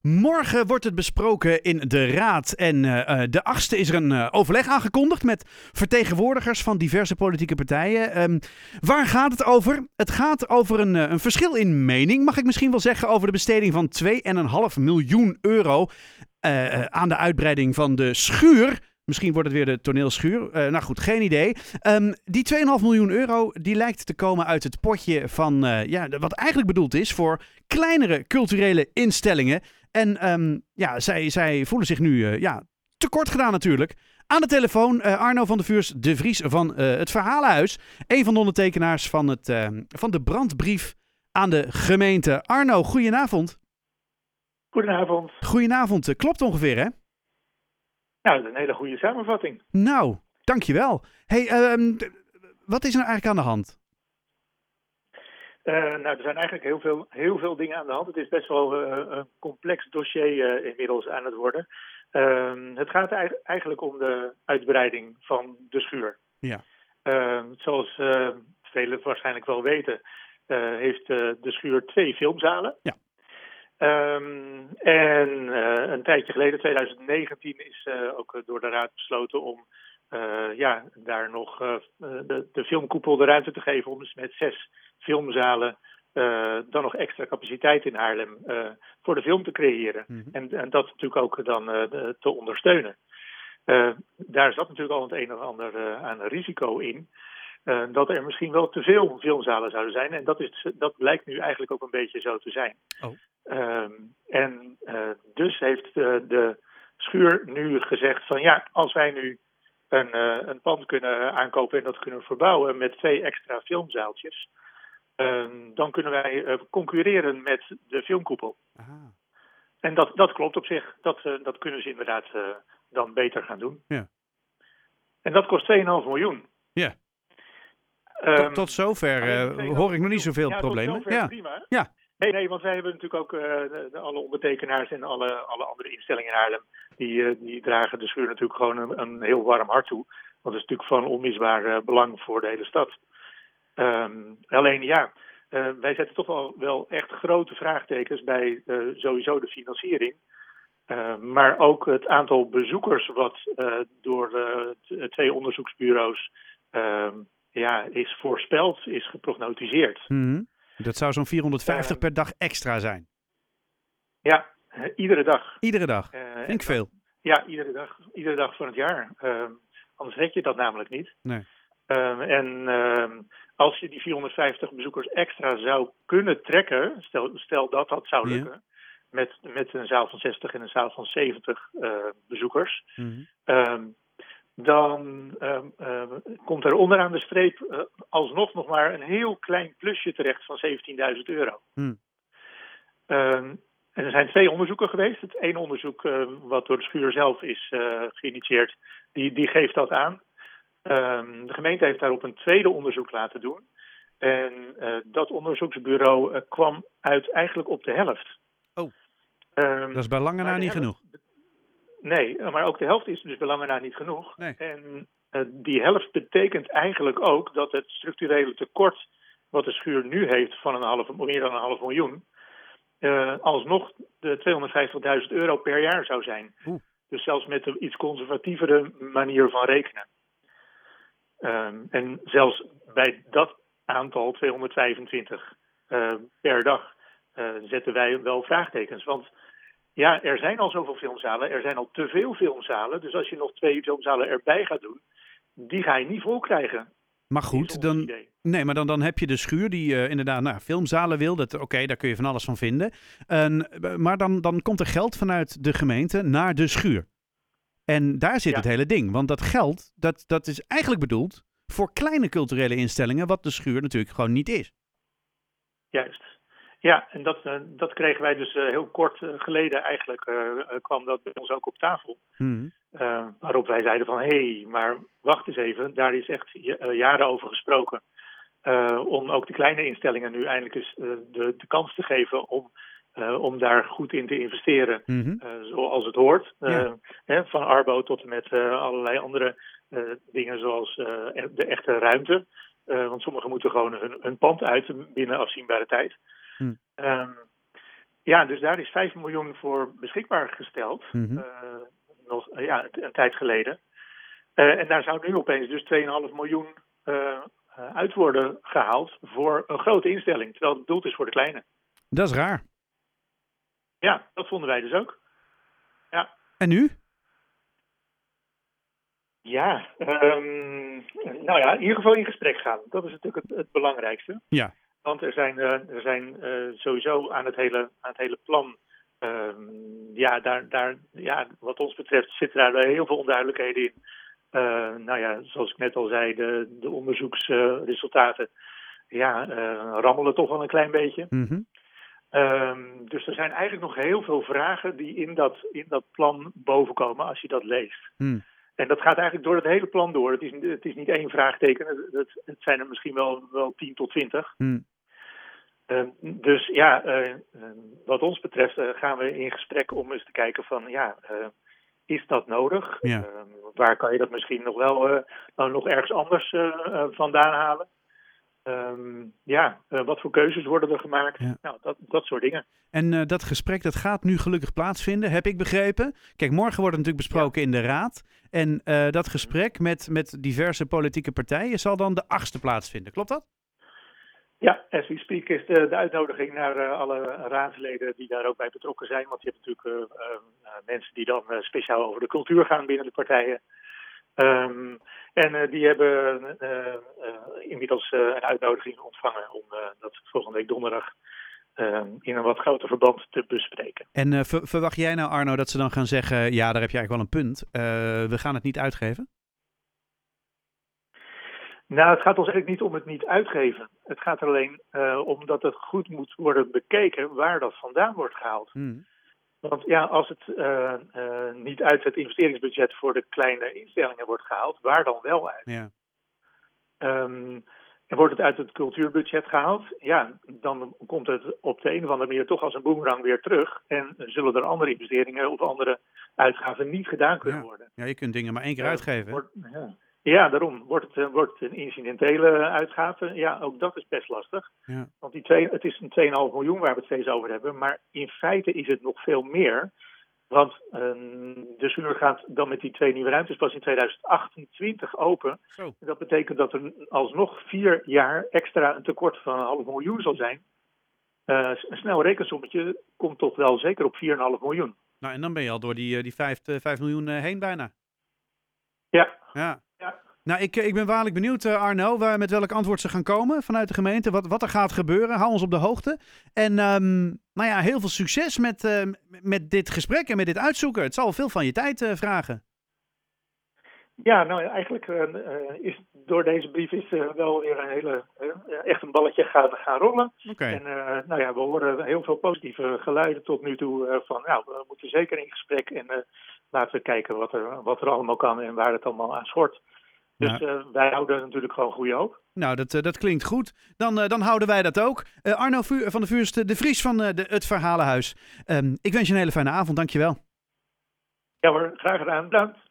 Morgen wordt het besproken in de Raad. En uh, de achtste is er een uh, overleg aangekondigd met vertegenwoordigers van diverse politieke partijen. Um, waar gaat het over? Het gaat over een, een, verschil in mening, mag ik misschien wel zeggen, over de besteding van 2,5 miljoen euro aan de uitbreiding van de schuur. Misschien wordt het weer de toneelschuur. nou goed, geen idee. Um, die 2,5 miljoen euro die lijkt te komen uit het potje van ja, wat eigenlijk bedoeld is voor kleinere culturele instellingen. En um, ja, zij, zij voelen zich nu uh, ja, tekort gedaan natuurlijk. Aan de telefoon uh, Arno van der Vuurs, de Vries van uh, het Verhalenhuis. Een van de ondertekenaars van, het, van de brandbrief aan de gemeente. Arno, goedenavond. Goedenavond. Goedenavond, klopt ongeveer hè? Ja, dat is een hele goede samenvatting. Nou, dankjewel. Hey, um, wat is er nou eigenlijk aan de hand? Uh, nou, er zijn eigenlijk heel veel, heel veel dingen aan de hand. Het is best wel uh, een complex dossier uh, inmiddels aan het worden. Ehm, het gaat eigenlijk om de uitbreiding van de schuur. Ja. Ehm, zoals velen waarschijnlijk wel weten, heeft de schuur twee filmzalen. Ja. Um, en een tijdje geleden, 2019, is ook door de Raad besloten om uh, ja, daar nog de, de filmkoepel de ruimte te geven om dus met zes filmzalen dan nog extra capaciteit in Haarlem voor de film te creëren. Mm -hmm. en, en dat natuurlijk ook dan te ondersteunen. daar zat natuurlijk al het een of ander aan risico in. Dat er misschien wel te veel filmzalen zouden zijn. En dat, is, dat blijkt nu eigenlijk ook een beetje zo te zijn. Oh. en dus heeft de, de schuur nu gezegd van ja, als wij nu een, uh, een pand kunnen aankopen en dat kunnen verbouwen met twee extra filmzaaltjes. Uh, dan kunnen wij concurreren met de filmkoepel. Aha. En dat, dat klopt op zich. Dat, dat kunnen ze inderdaad dan beter gaan doen. Ja. En dat kost 2,5 miljoen. Ja. Tot, tot zover hoor ik nog niet zoveel ja, problemen. Ja. prima. Ja. Nee, nee, want wij hebben natuurlijk ook uh, de, de, alle ondertekenaars en alle, alle andere instellingen in Haarlem. Die, uh, die dragen de schuur natuurlijk gewoon een, een, heel warm hart toe. Want dat is natuurlijk van onmisbaar belang voor de hele stad. Um, alleen ja, wij zetten toch wel, wel echt grote vraagtekens bij sowieso de financiering. maar ook het aantal bezoekers wat door twee onderzoeksbureaus ja, is voorspeld, is geprognotiseerd. Mm -hmm. Dat zou zo'n 450 uh, per dag extra zijn. Ja, uh, iedere dag. Iedere dag. Uh, Vind ik veel. Ja, iedere dag, iedere dag van het jaar. anders red je dat namelijk niet. Nee. en ehm, als je die 450 bezoekers extra zou kunnen trekken, stel, stel dat dat zou lukken, ja. met, met een zaal van 60 en een zaal van 70 bezoekers. Mm -hmm dan uh, uh, komt er onderaan de streep uh, alsnog nog maar een heel klein plusje terecht van 17.000 euro. Hmm. en er zijn twee onderzoeken geweest. Het ene onderzoek, wat door de schuur zelf is geïnitieerd, die, die geeft dat aan. Ehm, de gemeente heeft daarop een tweede onderzoek laten doen. En dat onderzoeksbureau kwam uit eigenlijk op de helft. Oh, dat is bij lange na niet helft, genoeg. Nee, maar ook de helft is dus belangen na niet genoeg. Nee. En uh, die helft betekent eigenlijk ook dat het structurele tekort wat de schuur nu heeft van een half, meer dan een half miljoen, uh, alsnog de 250.000 euro per jaar zou zijn. Oeh. Dus zelfs met een iets conservatievere manier van rekenen. Um, en zelfs bij dat aantal, 225 uh, per dag, zetten wij wel vraagtekens. Want ja, er zijn al zoveel filmzalen, er zijn al te veel filmzalen. Dus als je nog twee filmzalen erbij gaat doen, die ga je niet vol krijgen. Maar goed, dan, nee, maar dan, dan heb je de schuur die uh, inderdaad nou, filmzalen wil. Oké, okay, daar kun je van alles van vinden. Uh, maar dan, dan komt er geld vanuit de gemeente naar de schuur. En daar zit Ja. het hele ding. Want dat geld, dat, dat is eigenlijk bedoeld voor kleine culturele instellingen, wat de schuur natuurlijk gewoon niet is. Juist. Ja, en dat, uh, dat kregen wij dus uh, heel kort uh, geleden eigenlijk, kwam dat bij ons ook op tafel. Hmm. waarop wij zeiden van, hé, hey, maar wacht eens even, daar is echt jaren over gesproken. om ook de kleine instellingen nu eindelijk eens de, de kans te geven om, om daar goed in te investeren, Mhm. zoals het hoort. Ja. hè, van Arbo tot en met allerlei andere dingen zoals de echte ruimte. want sommigen moeten gewoon hun, hun pand uit binnen afzienbare tijd. Hmm. Um, ja, dus daar is 5 miljoen voor beschikbaar gesteld. Mhm. eh, nog ja, een tijd geleden. Eh, en daar zou nu opeens dus 2,5 miljoen eh, eh, uit worden gehaald voor een grote instelling. Terwijl het bedoeld is voor de kleine. Dat is raar. Ja, dat vonden wij dus ook. En nu? Ja, ehm, nou ja, in ieder geval in gesprek gaan. Dat is natuurlijk het, het belangrijkste. Ja. Want er zijn, eh, er zijn eh, sowieso aan het hele, aan het hele plan. ehm, ja, daar, daar, ja, wat ons betreft zitten daar heel veel onduidelijkheden in. Eh, nou ja, zoals ik net al zei, de, de onderzoeksresultaten ja, eh, rammelen toch wel een klein beetje. Mhm. Ehm, dus er zijn eigenlijk nog heel veel vragen die in dat, in dat plan bovenkomen als je dat leest. Hm. En dat gaat eigenlijk door het hele plan door. Het is, het is niet één vraagteken, het, het, zijn er misschien wel, wel 10 tot 20. Hm. Ehm, dus ja, eh, eh, wat ons betreft eh, gaan we in gesprek om eens te kijken van ja, eh, is dat nodig? Ja. Ehm, waar kan je dat misschien nog wel nou, nog ergens anders vandaan halen? Ehm, ja, wat voor keuzes worden er gemaakt? Ja. Nou, dat, dat soort dingen. En dat gesprek dat gaat nu gelukkig plaatsvinden, heb ik begrepen. Kijk, morgen wordt het natuurlijk besproken in de Raad. En dat gesprek met, met diverse politieke partijen zal dan de achtste plaatsvinden. Klopt dat? Ja, as we speak is de, de uitnodiging naar eh, alle raadsleden die daar ook bij betrokken zijn. Want je hebt natuurlijk eh, eh, mensen die dan speciaal over de cultuur gaan binnen de partijen. Ehm, en die hebben inmiddels een uitnodiging ontvangen om dat volgende week donderdag in een wat groter verband te bespreken. En ver- verwacht jij nou, Arno, dat ze dan gaan zeggen: ja, daar heb je eigenlijk wel een punt. We gaan het niet uitgeven? Nou, het gaat ons eigenlijk niet om het niet uitgeven. Het gaat er alleen eh, om dat het goed moet worden bekeken waar dat vandaan wordt gehaald. Hm. Want ja, als het eh, eh, niet uit het investeringsbudget voor de kleine instellingen wordt gehaald, waar dan wel uit? Ja. Ehm, en wordt het uit het cultuurbudget gehaald, ja, dan komt het op de een of andere manier toch als een boemerang weer terug. En zullen er andere investeringen of andere uitgaven niet gedaan kunnen Ja. worden. ja, je kunt dingen maar één keer uitgeven. wordt- ja. Ja, daarom. Wordt het, eh, wordt het een incidentele uitgave? Ja, ook dat is best lastig. Ja. Want die twee, het is een 2,5 miljoen waar we het steeds over hebben. Maar in feite is het nog veel meer. Want eh, de schuur gaat dan met die twee nieuwe ruimtes pas in 2028 open. Zo. Dat betekent dat er alsnog vier jaar extra een tekort van een half miljoen zal zijn. Eh, een snel rekensommetje komt toch wel zeker op 4,5 miljoen. Nou, en dan ben je al door die, eh, die 5, miljoen eh, heen bijna. Ja, Ja. Nou, ik, eh, ik ben waarlijk benieuwd, eh, Arno, waar, met welk antwoord ze gaan komen vanuit de gemeente. Wat, wat er gaat gebeuren. Hou ons op de hoogte. En ehm, nou ja, heel veel succes met, eh, met dit gesprek en met dit uitzoeken. Het zal veel van je tijd vragen. Ja, nou eigenlijk is door deze brief is wel weer een hele, echt een balletje gaan, gaan rollen. Oké. En nou ja, we horen heel veel positieve geluiden tot nu toe van, nou, we moeten zeker in gesprek en laten we kijken wat er, wat er allemaal kan en waar het allemaal aan schort. Dus eh, wij houden natuurlijk gewoon goede hoop. Nou, dat, eh, dat klinkt goed. Dan, eh, dan houden wij dat ook. Arno van de Vuurste, de Vries van de, het Verhalenhuis. Ehm, ik wens je een hele fijne avond. Dankjewel. Ja hoor, graag gedaan. Bedankt.